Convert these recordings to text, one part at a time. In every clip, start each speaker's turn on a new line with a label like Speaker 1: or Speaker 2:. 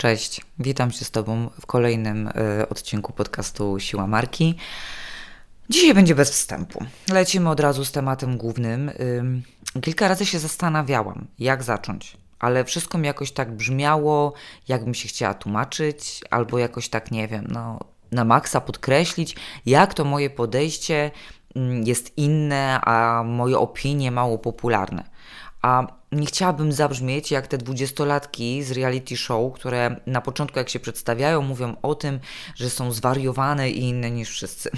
Speaker 1: Cześć, witam się z Tobą w kolejnym y, odcinku podcastu Siła Marki. Dzisiaj będzie bez wstępu. Lecimy od razu z tematem głównym. Kilka razy się zastanawiałam, jak zacząć, ale wszystko mi jakoś tak brzmiało, jakbym się chciała tłumaczyć, albo jakoś tak, nie wiem, no, na maksa podkreślić, jak to moje podejście jest inne, a moje opinie mało popularne. A nie chciałabym zabrzmieć jak te dwudziestolatki z reality show, które na początku jak się przedstawiają, mówią o tym, że są zwariowane i inne niż wszyscy.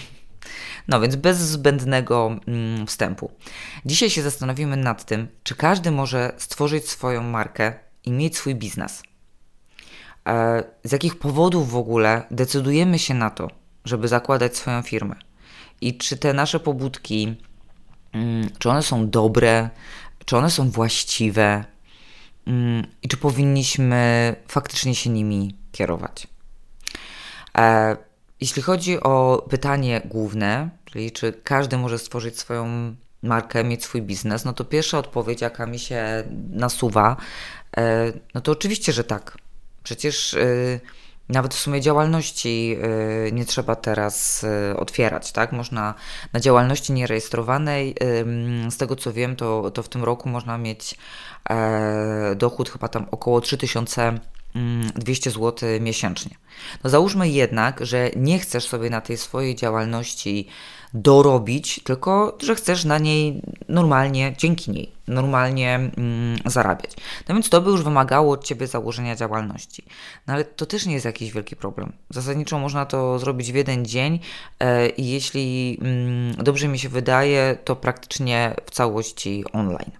Speaker 1: No więc bez zbędnego mm, wstępu. Dzisiaj się zastanowimy nad tym, czy każdy może stworzyć swoją markę i mieć swój biznes. E, z jakich powodów w ogóle decydujemy się na to, żeby zakładać swoją firmę? I czy te nasze pobudki, mm, czy one są dobre, czy one są właściwe mm, i czy powinniśmy faktycznie się nimi kierować. E, jeśli chodzi o pytanie główne, czyli czy każdy może stworzyć swoją markę, mieć swój biznes, no to pierwsza odpowiedź, jaka mi się nasuwa, e, no to oczywiście, że tak. Przecież e, nawet w sumie działalności y, nie trzeba teraz y, otwierać, tak? Można na działalności nierejestrowanej, z tego co wiem, to, to w tym roku można mieć e, dochód chyba tam około 3200 zł miesięcznie. No załóżmy jednak, że nie chcesz sobie na tej swojej działalności dorobić, tylko że chcesz na niej normalnie, dzięki niej, normalnie mm, zarabiać. No więc to by już wymagało od Ciebie założenia działalności. No ale to też nie jest jakiś wielki problem. Zasadniczo można to zrobić w jeden dzień e, i jeśli mm, dobrze mi się wydaje, to praktycznie w całości online.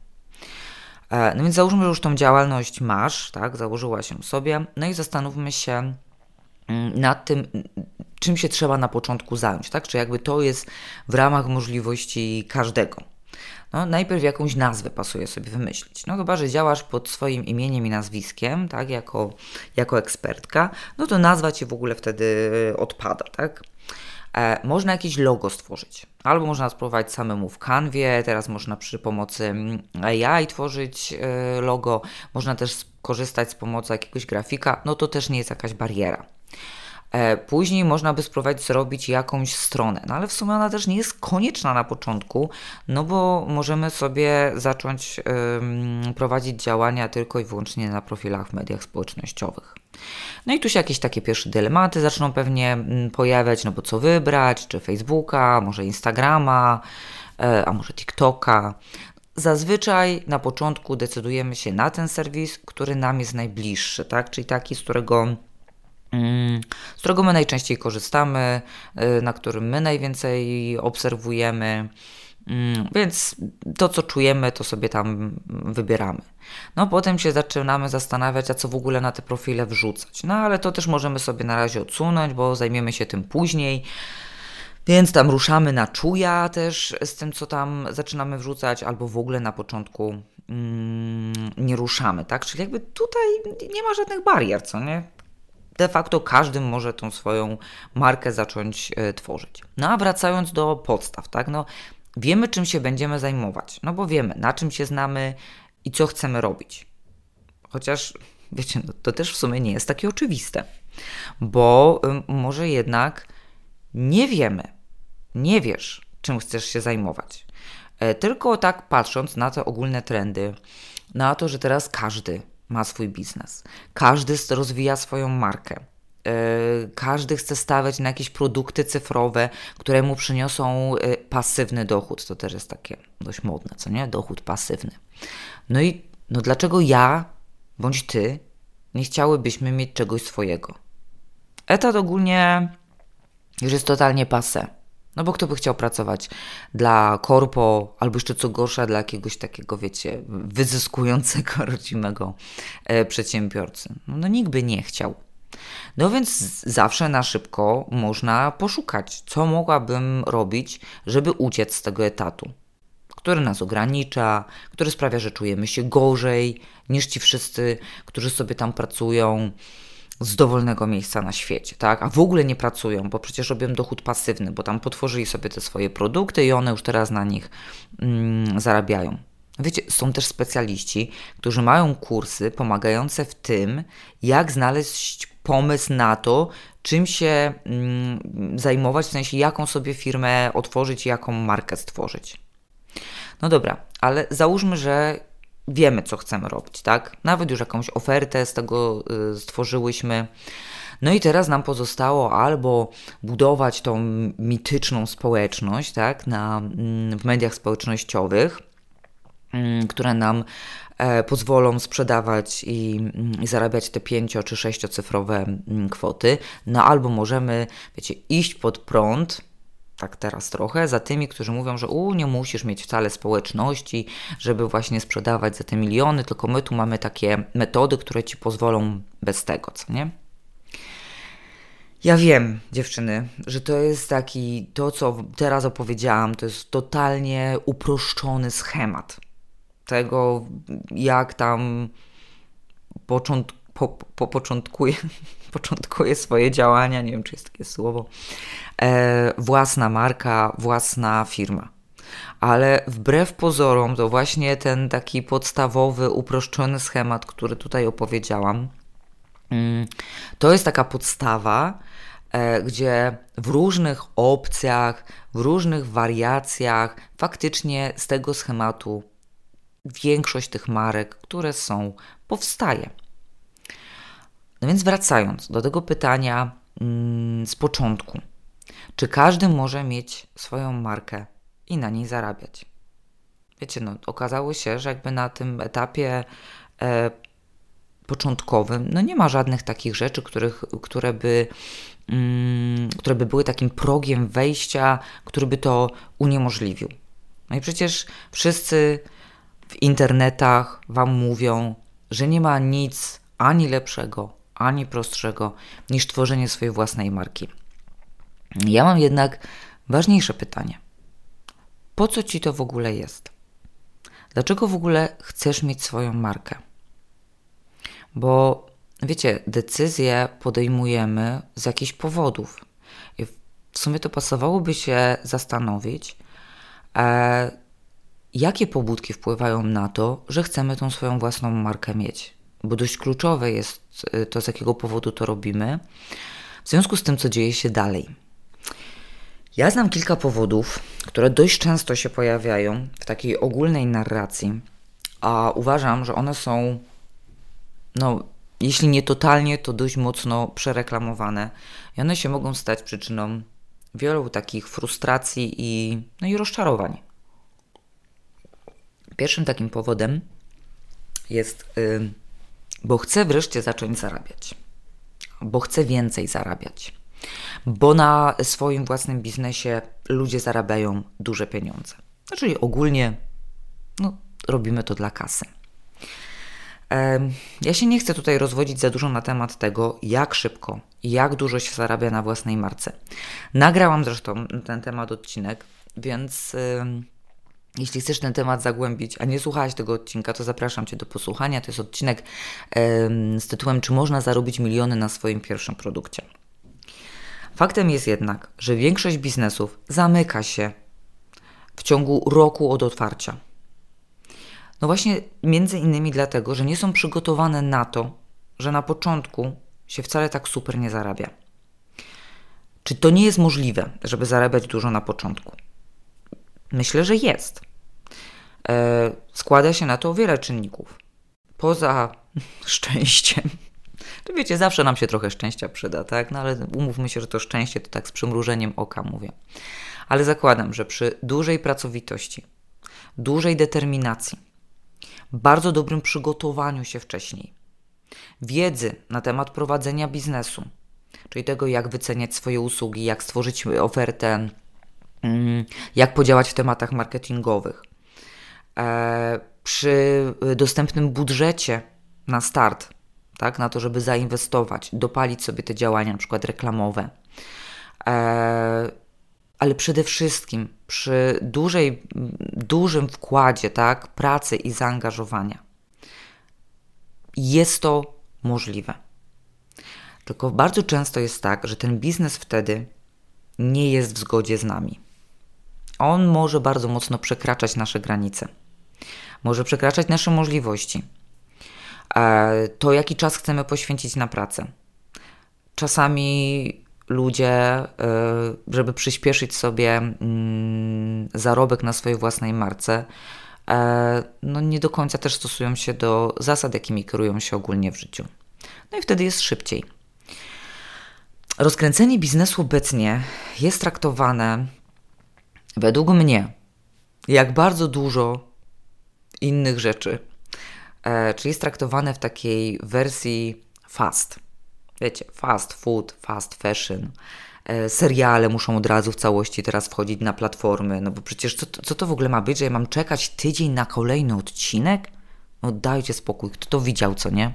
Speaker 1: E, no więc załóżmy, że już tą działalność masz, tak, założyłaś ją sobie, no i zastanówmy się nad tym, czym się trzeba na początku zająć, tak? Czy jakby to jest w ramach możliwości każdego. No, najpierw jakąś nazwę pasuje sobie wymyślić. No chyba, że działasz pod swoim imieniem i nazwiskiem, tak, jako, jako ekspertka, no to nazwa Ci w ogóle wtedy odpada, tak? E, można jakieś logo stworzyć. Albo można spróbować samemu w kanwie, teraz można przy pomocy AI tworzyć e, logo, można też korzystać z pomocy jakiegoś grafika, no to też nie jest jakaś bariera. E, później można by spróbować zrobić jakąś stronę, no ale w sumie ona też nie jest konieczna na początku, no bo możemy sobie zacząć prowadzić działania tylko i wyłącznie na profilach w mediach społecznościowych. No i tu się jakieś takie pierwsze dylematy zaczną pewnie pojawiać, no bo co wybrać, czy Facebooka, może Instagrama, e, a może TikToka. Zazwyczaj na początku decydujemy się na ten serwis, który nam jest najbliższy, tak? Czyli taki, z którego z którego my najczęściej korzystamy, y, na którym my najwięcej obserwujemy. Mm, więc to, co czujemy, to sobie tam wybieramy. No, potem się zaczynamy zastanawiać, a co w ogóle na te profile wrzucać. No, ale to też możemy sobie na razie odsunąć, bo zajmiemy się tym później. Więc tam ruszamy na czuja też z tym, co tam zaczynamy wrzucać, albo w ogóle na początku mm, nie ruszamy, tak? Czyli jakby tutaj nie ma żadnych barier, co nie? De facto każdy może tą swoją markę zacząć e, tworzyć. No a wracając do podstaw, tak, no wiemy czym się będziemy zajmować, no bo wiemy na czym się znamy i co chcemy robić. Chociaż, wiecie, no, to też w sumie nie jest takie oczywiste, bo y, może jednak nie wiemy, nie wiesz, czym chcesz się zajmować. E, tylko tak patrząc na te ogólne trendy, na to, że teraz każdy ma swój biznes. Każdy rozwija swoją markę. E, każdy chce stawiać na jakieś produkty cyfrowe, które mu przyniosą e, pasywny dochód. To też jest takie dość modne, co nie? Dochód pasywny. No i no dlaczego ja bądź ty nie chciałybyśmy mieć czegoś swojego? Etat ogólnie już jest totalnie passe. No bo kto by chciał pracować dla korpo, albo jeszcze co gorsza, dla jakiegoś takiego, wiecie, wyzyskującego rodzimego e, przedsiębiorcy? No, nikt by nie chciał. No więc zawsze na szybko można poszukać, co mogłabym robić, żeby uciec z tego etatu, który nas ogranicza, który sprawia, że czujemy się gorzej niż ci wszyscy, którzy sobie tam pracują z dowolnego miejsca na świecie, tak? A w ogóle nie pracują, bo przecież robią dochód pasywny, bo tam potworzyli sobie te swoje produkty i one już teraz na nich mm, zarabiają. Wiecie, są też specjaliści, którzy mają kursy pomagające w tym, jak znaleźć pomysł na to, czym się mm, zajmować, w sensie jaką sobie firmę otworzyć, jaką markę stworzyć. No dobra, ale załóżmy, że wiemy, co chcemy robić, tak? Nawet już jakąś ofertę z tego y, stworzyłyśmy. No i teraz nam pozostało albo budować tą mityczną społeczność, tak, na, mm, w mediach społecznościowych, mm, które nam e, pozwolą sprzedawać i, mm, i, zarabiać te pięcio czy sześciocyfrowe kwoty. No albo możemy, wiecie, iść pod prąd, tak teraz trochę, za tymi, którzy mówią, że u, nie musisz mieć wcale społeczności, żeby właśnie sprzedawać za te miliony, tylko my tu mamy takie metody, które ci pozwolą bez tego, co nie? Ja wiem, dziewczyny, że to jest taki, to co teraz opowiedziałam, to jest totalnie uproszczony schemat tego, jak tam począt, po, po, początkuje, początkuje swoje działania, nie wiem czy jest takie słowo, e, własna marka, własna firma. Ale wbrew pozorom, to właśnie ten taki podstawowy, uproszczony schemat, który tutaj opowiedziałam, mm, to jest taka podstawa, e, gdzie w różnych opcjach, w różnych wariacjach faktycznie z tego schematu większość tych marek, które są, powstaje. No więc wracając do tego pytania mm, z początku. Czy każdy może mieć swoją markę i na niej zarabiać? Wiecie, no, okazało się, że jakby na tym etapie e, początkowym no nie ma żadnych takich rzeczy, których, które, by, mm, które by były takim progiem wejścia, który by to uniemożliwił. No i przecież wszyscy w internetach Wam mówią, że nie ma nic ani lepszego, ani prostszego niż tworzenie swojej własnej marki. Ja mam jednak ważniejsze pytanie. Po co ci to w ogóle jest? Dlaczego w ogóle chcesz mieć swoją markę? Bo wiecie, decyzje podejmujemy z jakichś powodów. I w sumie to pasowałoby się zastanowić, e, jakie pobudki wpływają na to, że chcemy tą swoją własną markę mieć. Bo dość kluczowe jest e, to, z jakiego powodu to robimy, w związku z tym, co dzieje się dalej. Ja znam kilka powodów, które dość często się pojawiają w takiej ogólnej narracji, a uważam, że one są, no, jeśli nie totalnie, to dość mocno przereklamowane i one się mogą stać przyczyną wielu takich frustracji i, no i rozczarowań. Pierwszym takim powodem jest, yy, bo chcę wreszcie zacząć zarabiać, bo chcę więcej zarabiać bo na swoim własnym biznesie ludzie zarabiają duże pieniądze. Czyli ogólnie no, robimy to dla kasy. Ja się nie chcę tutaj rozwodzić za dużo na temat tego, jak szybko i jak dużo się zarabia na własnej marce. Nagrałam zresztą ten temat odcinek, więc jeśli chcesz ten temat zagłębić, a nie słuchałeś tego odcinka, to zapraszam Cię do posłuchania. To jest odcinek z tytułem Czy można zarobić miliony na swoim pierwszym produkcie? Faktem jest jednak, że większość biznesów zamyka się w ciągu roku od otwarcia. No właśnie, między innymi dlatego, że nie są przygotowane na to, że na początku się wcale tak super nie zarabia. Czy to nie jest możliwe, żeby zarabiać dużo na początku? Myślę, że jest. E, składa się na to wiele czynników. Poza szczęściem, to wiecie, zawsze nam się trochę szczęścia przyda, tak? No ale umówmy się, że to szczęście to tak z przymrużeniem oka mówię. Ale zakładam, że przy dużej pracowitości, dużej determinacji, bardzo dobrym przygotowaniu się wcześniej, wiedzy na temat prowadzenia biznesu, czyli tego, jak wyceniać swoje usługi, jak stworzyć ofertę, jak podziałać w tematach marketingowych, e, przy dostępnym budżecie na start, tak, na to, żeby zainwestować, dopalić sobie te działania, na przykład reklamowe. E, ale przede wszystkim przy dużej, dużym wkładzie tak, pracy i zaangażowania jest to możliwe. Tylko bardzo często jest tak, że ten biznes wtedy nie jest w zgodzie z nami. On może bardzo mocno przekraczać nasze granice. może przekraczać nasze możliwości. E, to, jaki czas chcemy poświęcić na pracę. Czasami ludzie, e, żeby przyspieszyć sobie mm, zarobek na swojej własnej marce, e, no nie do końca też stosują się do zasad, jakimi kierują się ogólnie w życiu. No i wtedy jest szybciej. Rozkręcenie biznesu obecnie jest traktowane według mnie jak bardzo dużo innych rzeczy. E, czyli jest traktowane w takiej wersji fast. Wiecie, fast food, fast fashion. E, seriale muszą od razu w całości teraz wchodzić na platformy, no bo przecież co, co to w ogóle ma być, że ja mam czekać tydzień na kolejny odcinek? No dajcie spokój, kto to widział, co nie?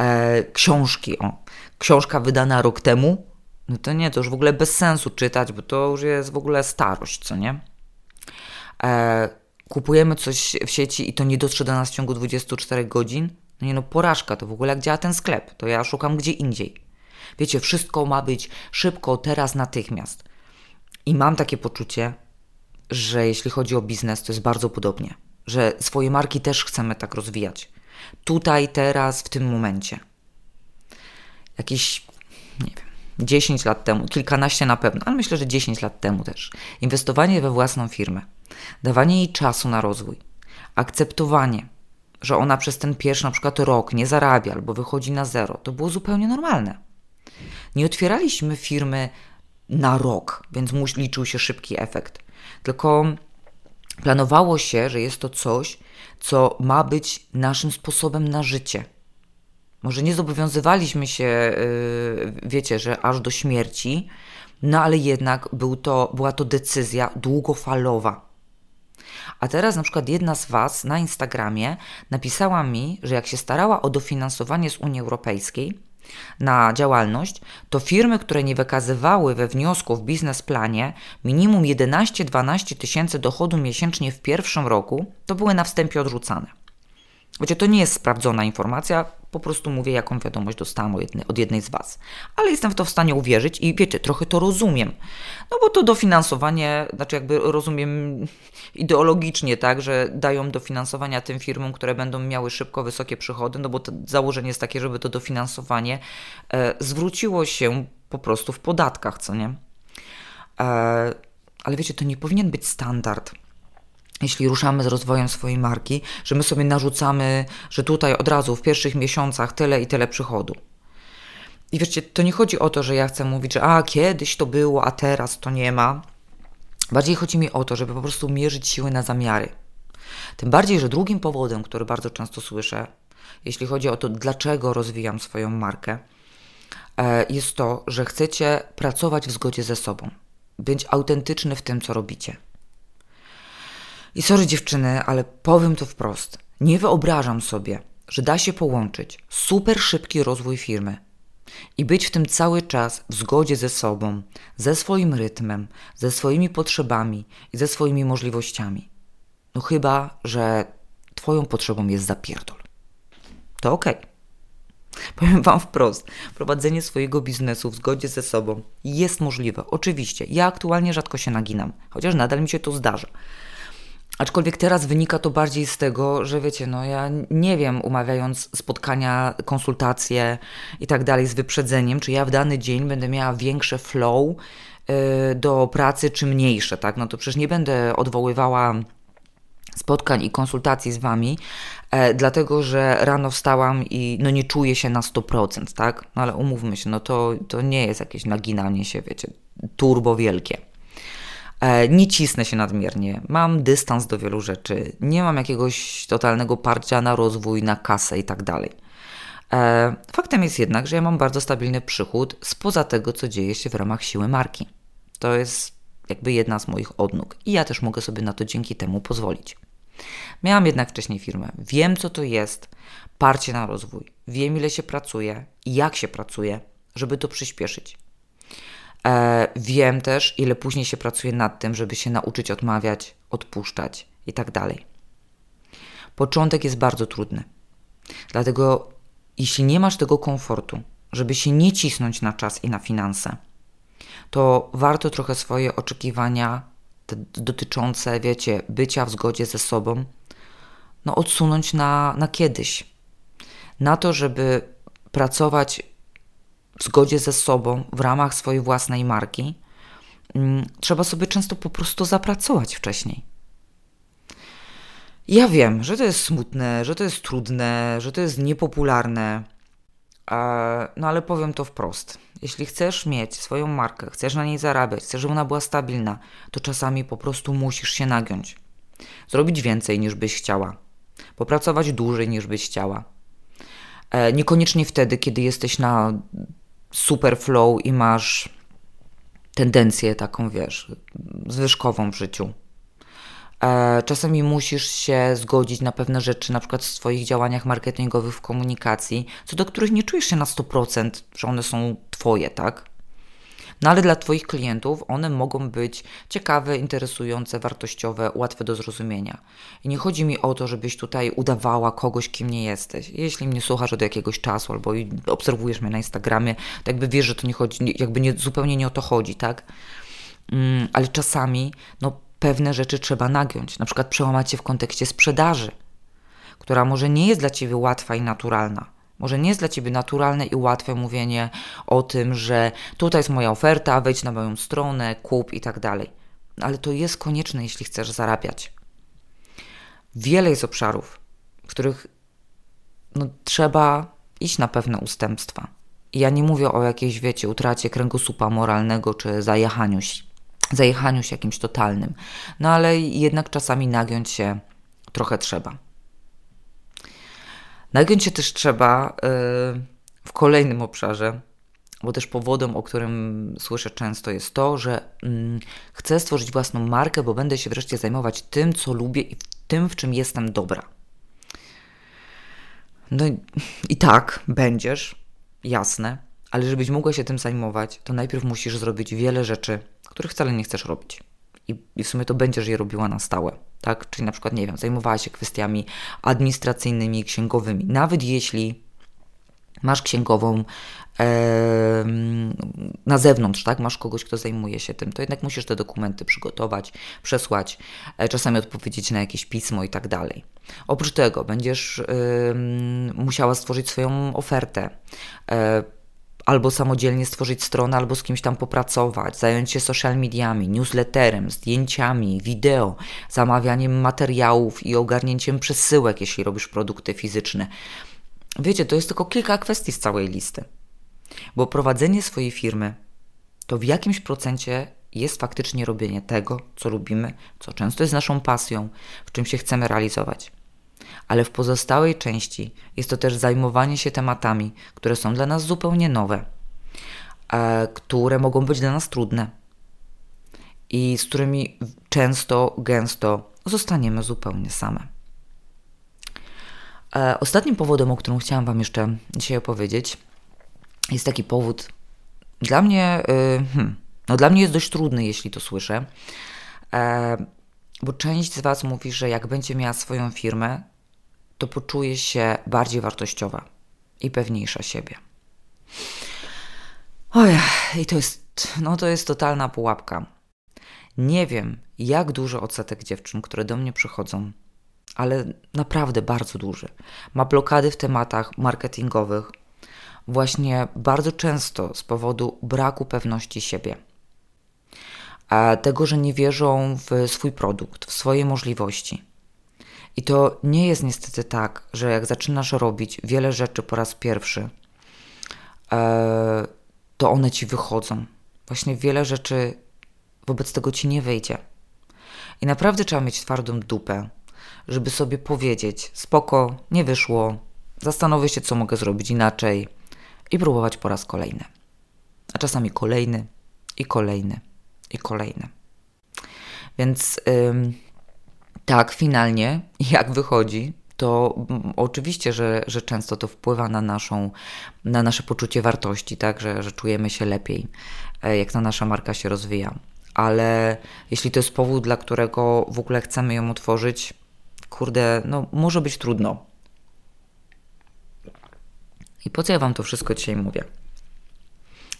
Speaker 1: E, książki, o. Książka wydana rok temu, no to nie, to już w ogóle bez sensu czytać, bo to już jest w ogóle starość, co nie? E, kupujemy coś w sieci i to nie dotrze do nas w ciągu 24 godzin, no nie no, porażka, to w ogóle jak działa ten sklep, to ja szukam gdzie indziej. Wiecie, wszystko ma być szybko, teraz, natychmiast. I mam takie poczucie, że jeśli chodzi o biznes, to jest bardzo podobnie. Że swoje marki też chcemy tak rozwijać. Tutaj, teraz, w tym momencie. Jakieś, nie wiem, 10 lat temu, kilkanaście na pewno, ale myślę, że 10 lat temu też. Inwestowanie we własną firmę, dawanie jej czasu na rozwój, akceptowanie, że ona przez ten pierwszy na przykład rok nie zarabia albo wychodzi na zero, to było zupełnie normalne. Nie otwieraliśmy firmy na rok, więc liczył się szybki efekt, tylko planowało się, że jest to coś, co ma być naszym sposobem na życie. Może nie zobowiązywaliśmy się, yy, wiecie, że aż do śmierci, no ale jednak był to, była to decyzja długofalowa. A teraz na przykład jedna z Was na Instagramie napisała mi, że jak się starała o dofinansowanie z Unii Europejskiej na działalność, to firmy, które nie wykazywały we wniosku w biznesplanie minimum 11-12 tysięcy dochodu miesięcznie w pierwszym roku, to były na wstępie odrzucane. Wiecie, to nie jest sprawdzona informacja, po prostu mówię, jaką wiadomość dostałam od jednej, z Was. Ale jestem w to w stanie uwierzyć i wiecie, trochę to rozumiem. No bo to dofinansowanie, znaczy jakby rozumiem ideologicznie, tak, że dają dofinansowania tym firmom, które będą miały szybko wysokie przychody, no bo założenie jest takie, żeby to dofinansowanie e, zwróciło się po prostu w podatkach, co nie? E, ale wiecie, to nie powinien być standard jeśli ruszamy z rozwojem swojej marki, że my sobie narzucamy, że tutaj od razu w pierwszych miesiącach tyle i tyle przychodu. I wiecie, to nie chodzi o to, że ja chcę mówić, że a kiedyś to było, a teraz to nie ma. Bardziej chodzi mi o to, żeby po prostu mierzyć siły na zamiary. Tym bardziej, że drugim powodem, który bardzo często słyszę, jeśli chodzi o to, dlaczego rozwijam swoją markę, e, jest to, że chcecie pracować w zgodzie ze sobą, być autentyczny w tym, co robicie. I sorry dziewczyny, ale powiem to wprost. Nie wyobrażam sobie, że da się połączyć super szybki rozwój firmy i być w tym cały czas w zgodzie ze sobą, ze swoim rytmem, ze swoimi potrzebami i ze swoimi możliwościami. No chyba, że Twoją potrzebą jest zapierdol. To okej. Okay. Powiem Wam wprost, prowadzenie swojego biznesu w zgodzie ze sobą jest możliwe. Oczywiście, ja aktualnie rzadko się naginam, chociaż nadal mi się to zdarza. Aczkolwiek teraz wynika to bardziej z tego, że wiecie, no ja nie wiem, umawiając spotkania, konsultacje i tak dalej z wyprzedzeniem, czy ja w dany dzień będę miała większe flow yy, do pracy, czy mniejsze, tak? No to przecież nie będę odwoływała spotkań i konsultacji z Wami, e, dlatego że rano wstałam i no nie czuję się na 100%, tak? No ale umówmy się, no to, to nie jest jakieś naginanie się, wiecie, turbo wielkie. E, nie cisnę się nadmiernie, mam dystans do wielu rzeczy, nie mam jakiegoś totalnego parcia na rozwój, na kasę i tak dalej. E, faktem jest jednak, że ja mam bardzo stabilny przychód spoza tego, co dzieje się w ramach siły marki. To jest jakby jedna z moich odnóg i ja też mogę sobie na to dzięki temu pozwolić. Miałam jednak wcześniej firmę, wiem co to jest parcie na rozwój, wiem ile się pracuje i jak się pracuje, żeby to przyspieszyć. E, wiem też, ile później się pracuje nad tym, żeby się nauczyć odmawiać, odpuszczać i tak dalej. Początek jest bardzo trudny. Dlatego, jeśli nie masz tego komfortu, żeby się nie cisnąć na czas i na finanse, to warto trochę swoje oczekiwania dotyczące, wiecie, bycia w zgodzie ze sobą no, odsunąć na, na kiedyś. Na to, żeby pracować w zgodzie ze sobą w ramach swojej własnej marki, mm, trzeba sobie często po prostu zapracować wcześniej. Ja wiem, że to jest smutne, że to jest trudne, że to jest niepopularne, no ale powiem to wprost. Jeśli chcesz mieć swoją markę, chcesz na niej zarabiać, chcesz, żeby ona była stabilna, to czasami po prostu musisz się nagiąć. Zrobić więcej niż byś chciała. Popracować dłużej niż byś chciała. E, niekoniecznie wtedy, kiedy jesteś na super flow i masz tendencję taką, wiesz, zwyżkową w życiu. E, czasami musisz się zgodzić na pewne rzeczy, na przykład w swoich działaniach marketingowych, w komunikacji, co do których nie czujesz się na 100%, że one są Twoje, tak? No ale dla Twoich klientów one mogą być ciekawe, interesujące, wartościowe, łatwe do zrozumienia. I nie chodzi mi o to, żebyś tutaj udawała kogoś, kim nie jesteś. Jeśli mnie słuchasz od jakiegoś czasu albo obserwujesz mnie na Instagramie, to jakby wiesz, że to nie chodzi, jakby nie, zupełnie nie o to chodzi, tak? Mm, ale czasami, no pewne rzeczy trzeba nagiąć, na przykład przełamać się w kontekście sprzedaży, która może nie jest dla Ciebie łatwa i naturalna. Może nie jest dla Ciebie naturalne i łatwe mówienie o tym, że tutaj jest moja oferta, wejdź na moją stronę, kup i tak dalej. Ale to jest konieczne, jeśli chcesz zarabiać. Wiele jest obszarów, w których no, trzeba iść na pewne ustępstwa. I ja nie mówię o jakiejś, wiecie, utracie kręgosłupa moralnego czy zajechaniu się zajechaniu się jakimś totalnym. No ale jednak czasami nagiąć się trochę trzeba. Nagiąć się też trzeba yy, w kolejnym obszarze, bo też powodem, o którym słyszę często, jest to, że yy, chcę stworzyć własną markę, bo będę się wreszcie zajmować tym, co lubię i tym, w czym jestem dobra. No i tak będziesz, jasne, ale żebyś mogła się tym zajmować, to najpierw musisz zrobić wiele rzeczy, których wcale nie chcesz robić. I, I w sumie to będziesz je robiła na stałe, tak? Czyli na przykład, nie wiem, zajmowała się kwestiami administracyjnymi, księgowymi. Nawet jeśli masz księgową e, na zewnątrz, tak? Masz kogoś, kto zajmuje się tym, to jednak musisz te dokumenty przygotować, przesłać, e, czasami odpowiedzieć na jakieś pismo i tak dalej. Oprócz tego będziesz e, musiała stworzyć swoją ofertę e, albo samodzielnie stworzyć stronę, albo z kimś tam popracować, zająć się social mediami, newsletterem, zdjęciami, wideo, zamawianiem materiałów i ogarnięciem przesyłek, jeśli robisz produkty fizyczne. Wiecie, to jest tylko kilka kwestii z całej listy. Bo prowadzenie swojej firmy to w jakimś procencie jest faktycznie robienie tego, co lubimy, co często jest naszą pasją, w czym się chcemy realizować ale w pozostałej części jest to też zajmowanie się tematami, które są dla nas zupełnie nowe, e, które mogą być dla nas trudne i z którymi często, gęsto zostaniemy zupełnie same. E, ostatnim powodem, o którym chciałam Wam jeszcze dzisiaj opowiedzieć, jest taki powód dla mnie, y, hmm, no dla mnie jest dość trudny, jeśli to słyszę, e, bo część z Was mówi, że jak będzie miała swoją firmę, to poczuje się bardziej wartościowa i pewniejsza siebie. Oj, i to jest, no to jest totalna pułapka. Nie wiem, jak duży odsetek dziewczyn, które do mnie przychodzą, ale naprawdę bardzo duży, ma blokady w tematach marketingowych, właśnie bardzo często z powodu braku pewności siebie. Tego, że nie wierzą w swój produkt, w swoje możliwości i to nie jest niestety tak, że jak zaczynasz robić wiele rzeczy po raz pierwszy, e, to one ci wychodzą. Właśnie wiele rzeczy wobec tego ci nie wyjdzie. I naprawdę trzeba mieć twardą dupę, żeby sobie powiedzieć: spoko, nie wyszło, zastanowię się, co mogę zrobić inaczej i próbować po raz kolejny. A czasami kolejny i kolejny i kolejny. Więc. Yy, tak, finalnie, jak wychodzi, to oczywiście, że, że często to wpływa na, naszą, na nasze poczucie wartości, tak, że, że czujemy się lepiej, e, jak ta nasza marka się rozwija. Ale jeśli to jest powód, dla którego w ogóle chcemy ją otworzyć, kurde, no może być trudno. I po co ja Wam to wszystko dzisiaj mówię?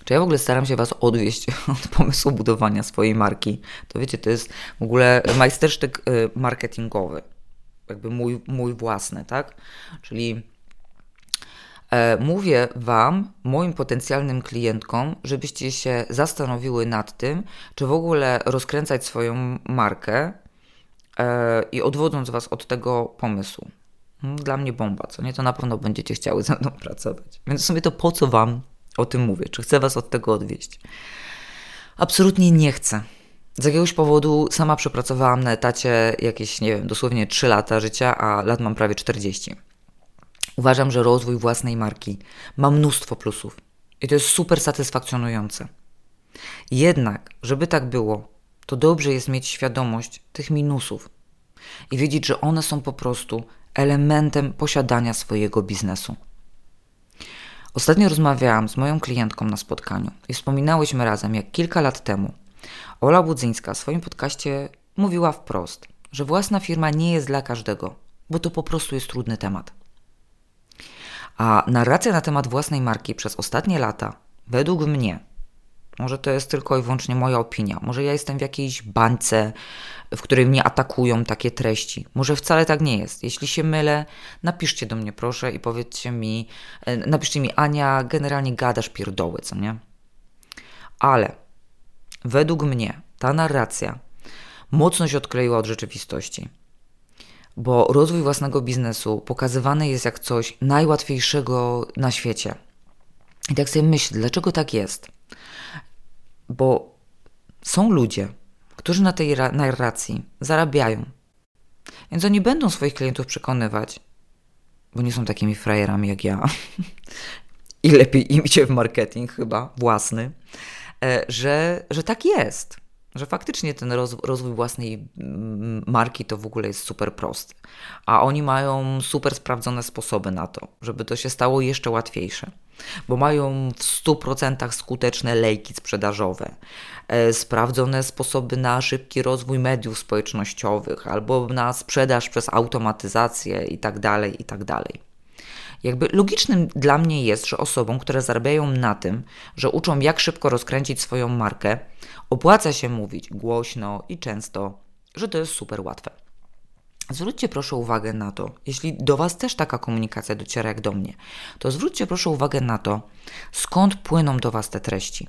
Speaker 1: Czy ja w ogóle staram się Was odwieść od pomysłu budowania swojej marki? To wiecie, to jest w ogóle majstersztyk y, marketingowy. jakby mój, mój własny, tak? Czyli e, mówię Wam, moim potencjalnym klientkom, żebyście się zastanowiły nad tym, czy w ogóle rozkręcać swoją markę e, i odwodząc Was od tego pomysłu. Dla mnie bomba, co nie? To na pewno będziecie chciały ze mną pracować. Więc w sumie to po co Wam o tym mówię? Czy chcę Was od tego odwieść? Absolutnie nie chcę. Z jakiegoś powodu sama przepracowałam na etacie jakieś, nie wiem, dosłownie 3 lata życia, a lat mam prawie 40. Uważam, że rozwój własnej marki ma mnóstwo plusów i to jest super satysfakcjonujące. Jednak, żeby tak było, to dobrze jest mieć świadomość tych minusów i wiedzieć, że one są po prostu elementem posiadania swojego biznesu. Ostatnio rozmawiałam z moją klientką na spotkaniu i wspominałyśmy razem, jak kilka lat temu Ola Budzyńska w swoim podcaście mówiła wprost, że własna firma nie jest dla każdego, bo to po prostu jest trudny temat. A narracja na temat własnej marki przez ostatnie lata, według mnie, może to jest tylko i wyłącznie moja opinia, może ja jestem w jakiejś bańce, w której mnie atakują takie treści. Może wcale tak nie jest. Jeśli się mylę, napiszcie do mnie proszę i powiedzcie mi, e, napiszcie mi Ania, generalnie gadasz pierdoły, co nie? Ale według mnie ta narracja mocno się odkleiła od rzeczywistości. Bo rozwój własnego biznesu pokazywany jest jak coś najłatwiejszego na świecie. I tak sobie myślę, dlaczego tak jest? Bo są ludzie, którzy na tej narracji zarabiają. Więc oni będą swoich klientów przekonywać, bo nie są takimi frajerami jak ja. I lepiej im idzie w marketing chyba własny, e, że, że tak jest. Że faktycznie ten rozwój własnej marki to w ogóle jest super prosty. A oni mają super sprawdzone sposoby na to, żeby to się stało jeszcze łatwiejsze bo mają w 100% skuteczne lejki sprzedażowe, e, sprawdzone sposoby na szybki rozwój mediów społecznościowych albo na sprzedaż przez automatyzację itd. Tak itd. Tak Jakby logicznym dla mnie jest, że osobom, które zarabiają na tym, że uczą jak szybko rozkręcić swoją markę, opłaca się mówić głośno i często, że to jest super łatwe. Zwróćcie proszę uwagę na to, jeśli do Was też taka komunikacja dociera jak do mnie, to zwróćcie proszę uwagę na to, skąd płyną do Was te treści.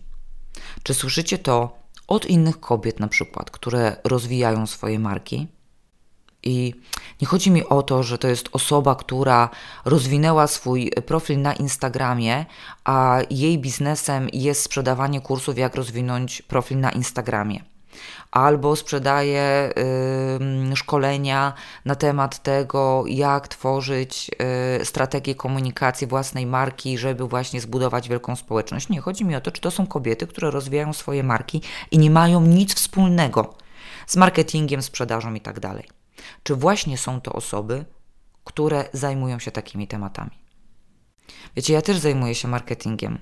Speaker 1: Czy słyszycie to od innych kobiet, na przykład, które rozwijają swoje marki? I nie chodzi mi o to, że to jest osoba, która rozwinęła swój profil na Instagramie, a jej biznesem jest sprzedawanie kursów, jak rozwinąć profil na Instagramie albo sprzedaje y, szkolenia na temat tego, jak tworzyć y, strategię komunikacji własnej marki, żeby właśnie zbudować wielką społeczność. Nie, chodzi mi o to, czy to są kobiety, które rozwijają swoje marki i nie mają nic wspólnego z marketingiem, sprzedażą i tak dalej. Czy właśnie są to osoby, które zajmują się takimi tematami? Wiecie, ja też zajmuję się marketingiem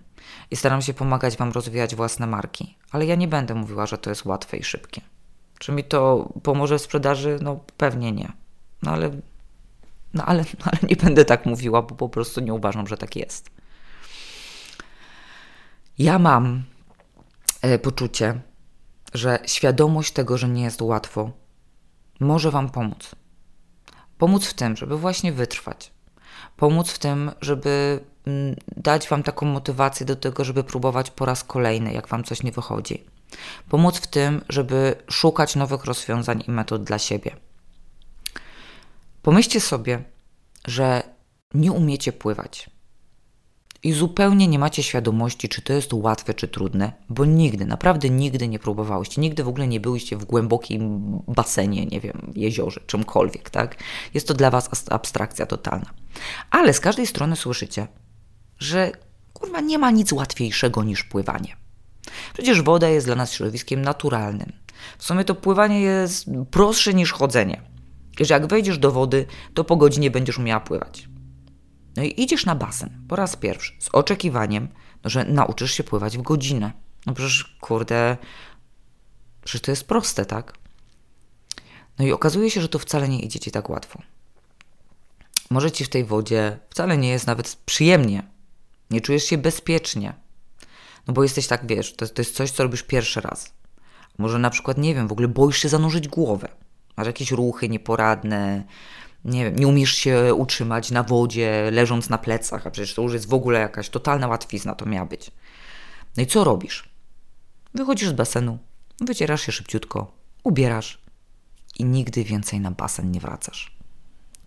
Speaker 1: i staram się pomagać Wam rozwijać własne marki, ale ja nie będę mówiła, że to jest łatwe i szybkie. Czy mi to pomoże w sprzedaży? No pewnie nie. No ale, no ale, no ale nie będę tak mówiła, bo po prostu nie uważam, że tak jest. Ja mam e, poczucie, że świadomość tego, że nie jest łatwo, może Wam pomóc. Pomóc w tym, żeby właśnie wytrwać. Pomóc w tym, żeby Mm, dać Wam taką motywację do tego, żeby próbować po raz kolejny, jak Wam coś nie wychodzi. Pomóc w tym, żeby szukać nowych rozwiązań i metod dla siebie. Pomyślcie sobie, że nie umiecie pływać i zupełnie nie macie świadomości, czy to jest łatwe, czy trudne, bo nigdy, naprawdę nigdy nie próbowałyście, nigdy w ogóle nie byliście w głębokim basenie, nie wiem, jeziorze, czymkolwiek, tak? Jest to dla Was abstrakcja totalna. Ale z każdej strony słyszycie, że kurwa nie ma nic łatwiejszego niż pływanie. Przecież woda jest dla nas środowiskiem naturalnym. W sumie to pływanie jest prostsze niż chodzenie. Że jak wejdziesz do wody, to po godzinie będziesz umiała pływać. No i idziesz na basen po raz pierwszy z oczekiwaniem, no, że nauczysz się pływać w godzinę. No przecież, kurde, przecież to jest proste, tak? No i okazuje się, że to wcale nie idzie ci tak łatwo. Może ci w tej wodzie wcale nie jest nawet przyjemnie, nie czujesz się bezpiecznie. No bo jesteś tak, wiesz, to, to jest coś, co robisz pierwszy raz. Może na przykład, nie wiem, w ogóle boisz się zanurzyć głowę. Masz jakieś ruchy nieporadne, nie wiem, nie umiesz się utrzymać na wodzie, leżąc na plecach, a przecież to już jest w ogóle jakaś totalna łatwizna, to miała być. No i co robisz? Wychodzisz z basenu, wycierasz się szybciutko, ubierasz i nigdy więcej na basen nie wracasz.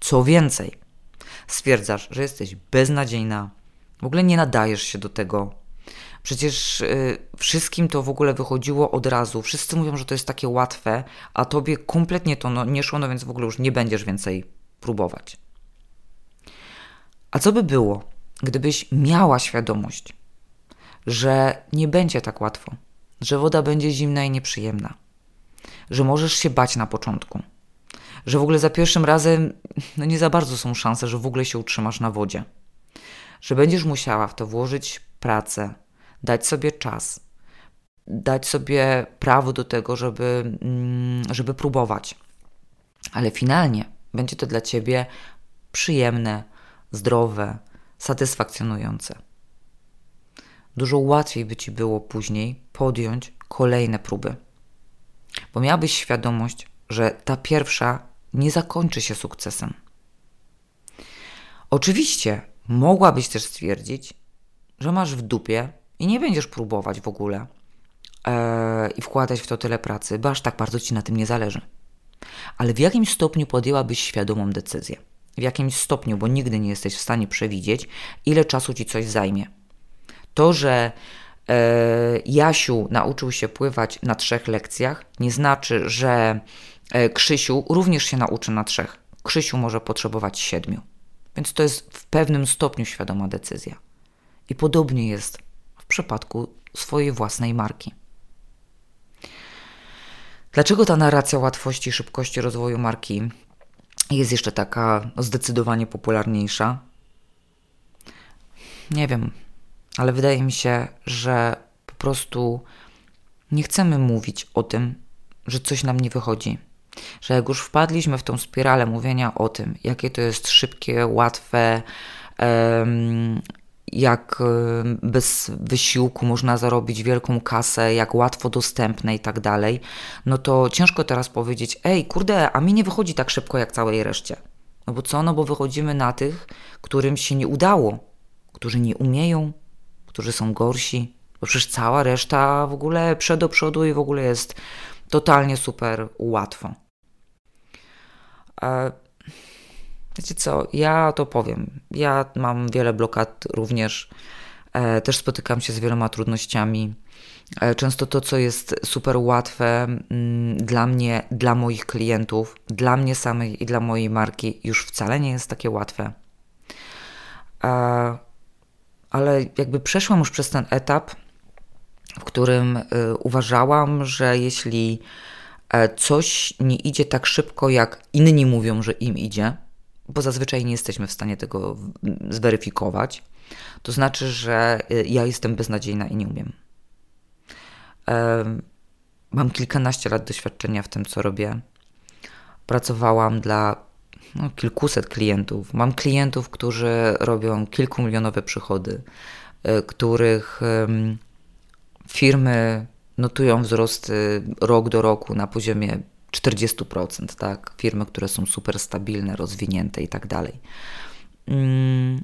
Speaker 1: Co więcej, stwierdzasz, że jesteś beznadziejna, w ogóle nie nadajesz się do tego. Przecież y, wszystkim to w ogóle wychodziło od razu. Wszyscy mówią, że to jest takie łatwe, a tobie kompletnie to no, nie szło, no więc w ogóle już nie będziesz więcej próbować. A co by było, gdybyś miała świadomość, że nie będzie tak łatwo, że woda będzie zimna i nieprzyjemna, że możesz się bać na początku, że w ogóle za pierwszym razem no nie za bardzo są szanse, że w ogóle się utrzymasz na wodzie, że będziesz musiała w to włożyć pracę, dać sobie czas, dać sobie prawo do tego, żeby, mm, żeby próbować. Ale finalnie będzie to dla ciebie przyjemne, zdrowe, satysfakcjonujące. Dużo łatwiej by ci było później podjąć kolejne próby, bo miałabyś świadomość, że ta pierwsza nie zakończy się sukcesem. Oczywiście mogłabyś też stwierdzić, że masz w dupie i nie będziesz próbować w ogóle e, i wkładać w to tyle pracy, bo aż tak bardzo ci na tym nie zależy. Ale w jakimś stopniu podjęłabyś świadomą decyzję. W jakimś stopniu, bo nigdy nie jesteś w stanie przewidzieć, ile czasu ci coś zajmie. To, że e, Jasiu nauczył się pływać na trzech lekcjach, nie znaczy, że Krzysiu również się nauczy na trzech. Krzysiu może potrzebować siedmiu. Więc to jest w pewnym stopniu świadoma decyzja. I podobnie jest w przypadku swojej własnej marki. Dlaczego ta narracja łatwości i szybkości rozwoju marki jest jeszcze taka zdecydowanie popularniejsza? Nie wiem, ale wydaje mi się, że po prostu nie chcemy mówić o tym, że coś nam nie wychodzi. Że jak już wpadliśmy w tą spiralę mówienia o tym, jakie to jest szybkie, łatwe, jak bez wysiłku można zarobić wielką kasę, jak łatwo dostępne i tak dalej, no to ciężko teraz powiedzieć, ej, kurde, a mi nie wychodzi tak szybko jak całej reszcie. No bo co? No bo wychodzimy na tych, którym się nie udało, którzy nie umieją, którzy są gorsi, bo przecież cała reszta w ogóle przed do przodu i w ogóle jest totalnie super łatwo. E, wiecie co, ja to powiem. Ja mam wiele blokad również. E, też spotykam się z wieloma trudnościami. E, często to, co jest super łatwe mm, dla mnie, dla moich klientów, dla mnie samej i dla mojej marki, już wcale nie jest takie łatwe ale jakby przeszłam już przez ten etap, w którym y, uważałam, że jeśli e, coś nie idzie tak szybko, jak inni mówią, że im idzie, bo zazwyczaj nie jesteśmy w stanie tego zweryfikować, to znaczy, że y, ja jestem beznadziejna i nie umiem. Mam kilkanaście lat doświadczenia w tym, co robię. Pracowałam dla no, kilkuset klientów. Mam klientów, którzy robią kilkumilionowe przychody, e, których firmy notują wzrosty rok do roku na poziomie 40%, tak? Firmy, które są super stabilne, rozwinięte i tak dalej. Mm,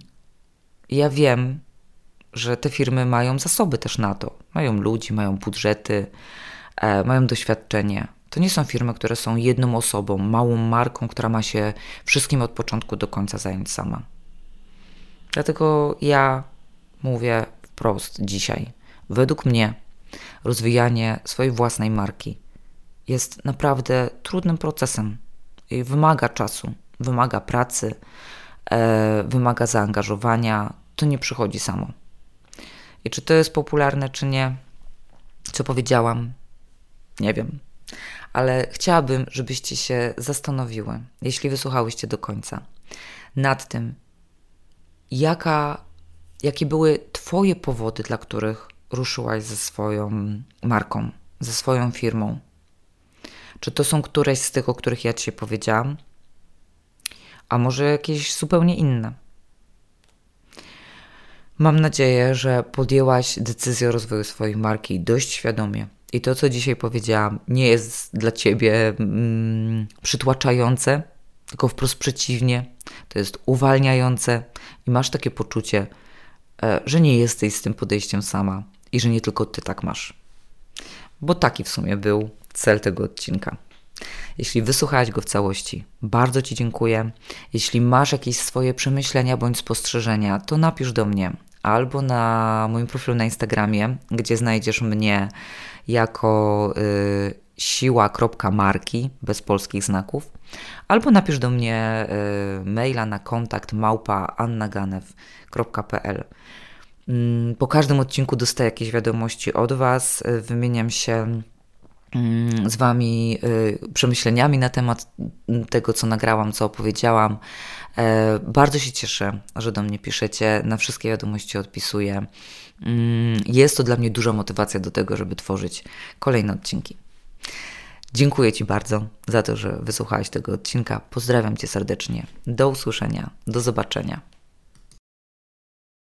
Speaker 1: ja wiem, że te firmy mają zasoby też na to. Mają ludzi, mają budżety, e, mają doświadczenie. To nie są firmy, które są jedną osobą, małą marką, która ma się wszystkim od początku do końca zająć sama. Dlatego ja mówię wprost dzisiaj. Według mnie rozwijanie swojej własnej marki jest naprawdę trudnym procesem i wymaga czasu, wymaga pracy, e, wymaga zaangażowania. To nie przychodzi samo. I czy to jest popularne, czy nie, co powiedziałam, nie wiem ale chciałabym, żebyście się zastanowiły, jeśli wysłuchałyście do końca, nad tym, jaka, jakie były Twoje powody, dla których ruszyłaś ze swoją marką, ze swoją firmą. Czy to są któreś z tych, o których ja Ci powiedziałam, a może jakieś zupełnie inne? Mam nadzieję, że podjęłaś decyzję o rozwoju swojej marki dość świadomie i to, co dzisiaj powiedziałam, nie jest dla ciebie mm, przytłaczające, tylko wprost przeciwnie. To jest uwalniające i masz takie poczucie, e, że nie jesteś z tym podejściem sama i że nie tylko ty tak masz. Bo taki w sumie był cel tego odcinka. Jeśli wysłuchałeś go w całości, bardzo Ci dziękuję. Jeśli masz jakieś swoje przemyślenia bądź spostrzeżenia, to napisz do mnie albo na moim profilu na Instagramie, gdzie znajdziesz mnie jako y, siła.marki bez polskich znaków, albo napisz do mnie y, maila na kontakt małpa annaganew.pl. Mm, po każdym odcinku dostaję jakieś wiadomości od Was, y, wymieniam się mm, z Wami y, przemyśleniami na temat tego, co nagrałam, co opowiedziałam. E, bardzo się cieszę, że do mnie piszecie, na wszystkie wiadomości odpisuję. Mm, jest to dla mnie duża motywacja do tego, żeby tworzyć kolejne odcinki. Dziękuję Ci bardzo za to, że wysłuchałeś tego odcinka. Pozdrawiam Cię serdecznie. Do usłyszenia, do zobaczenia.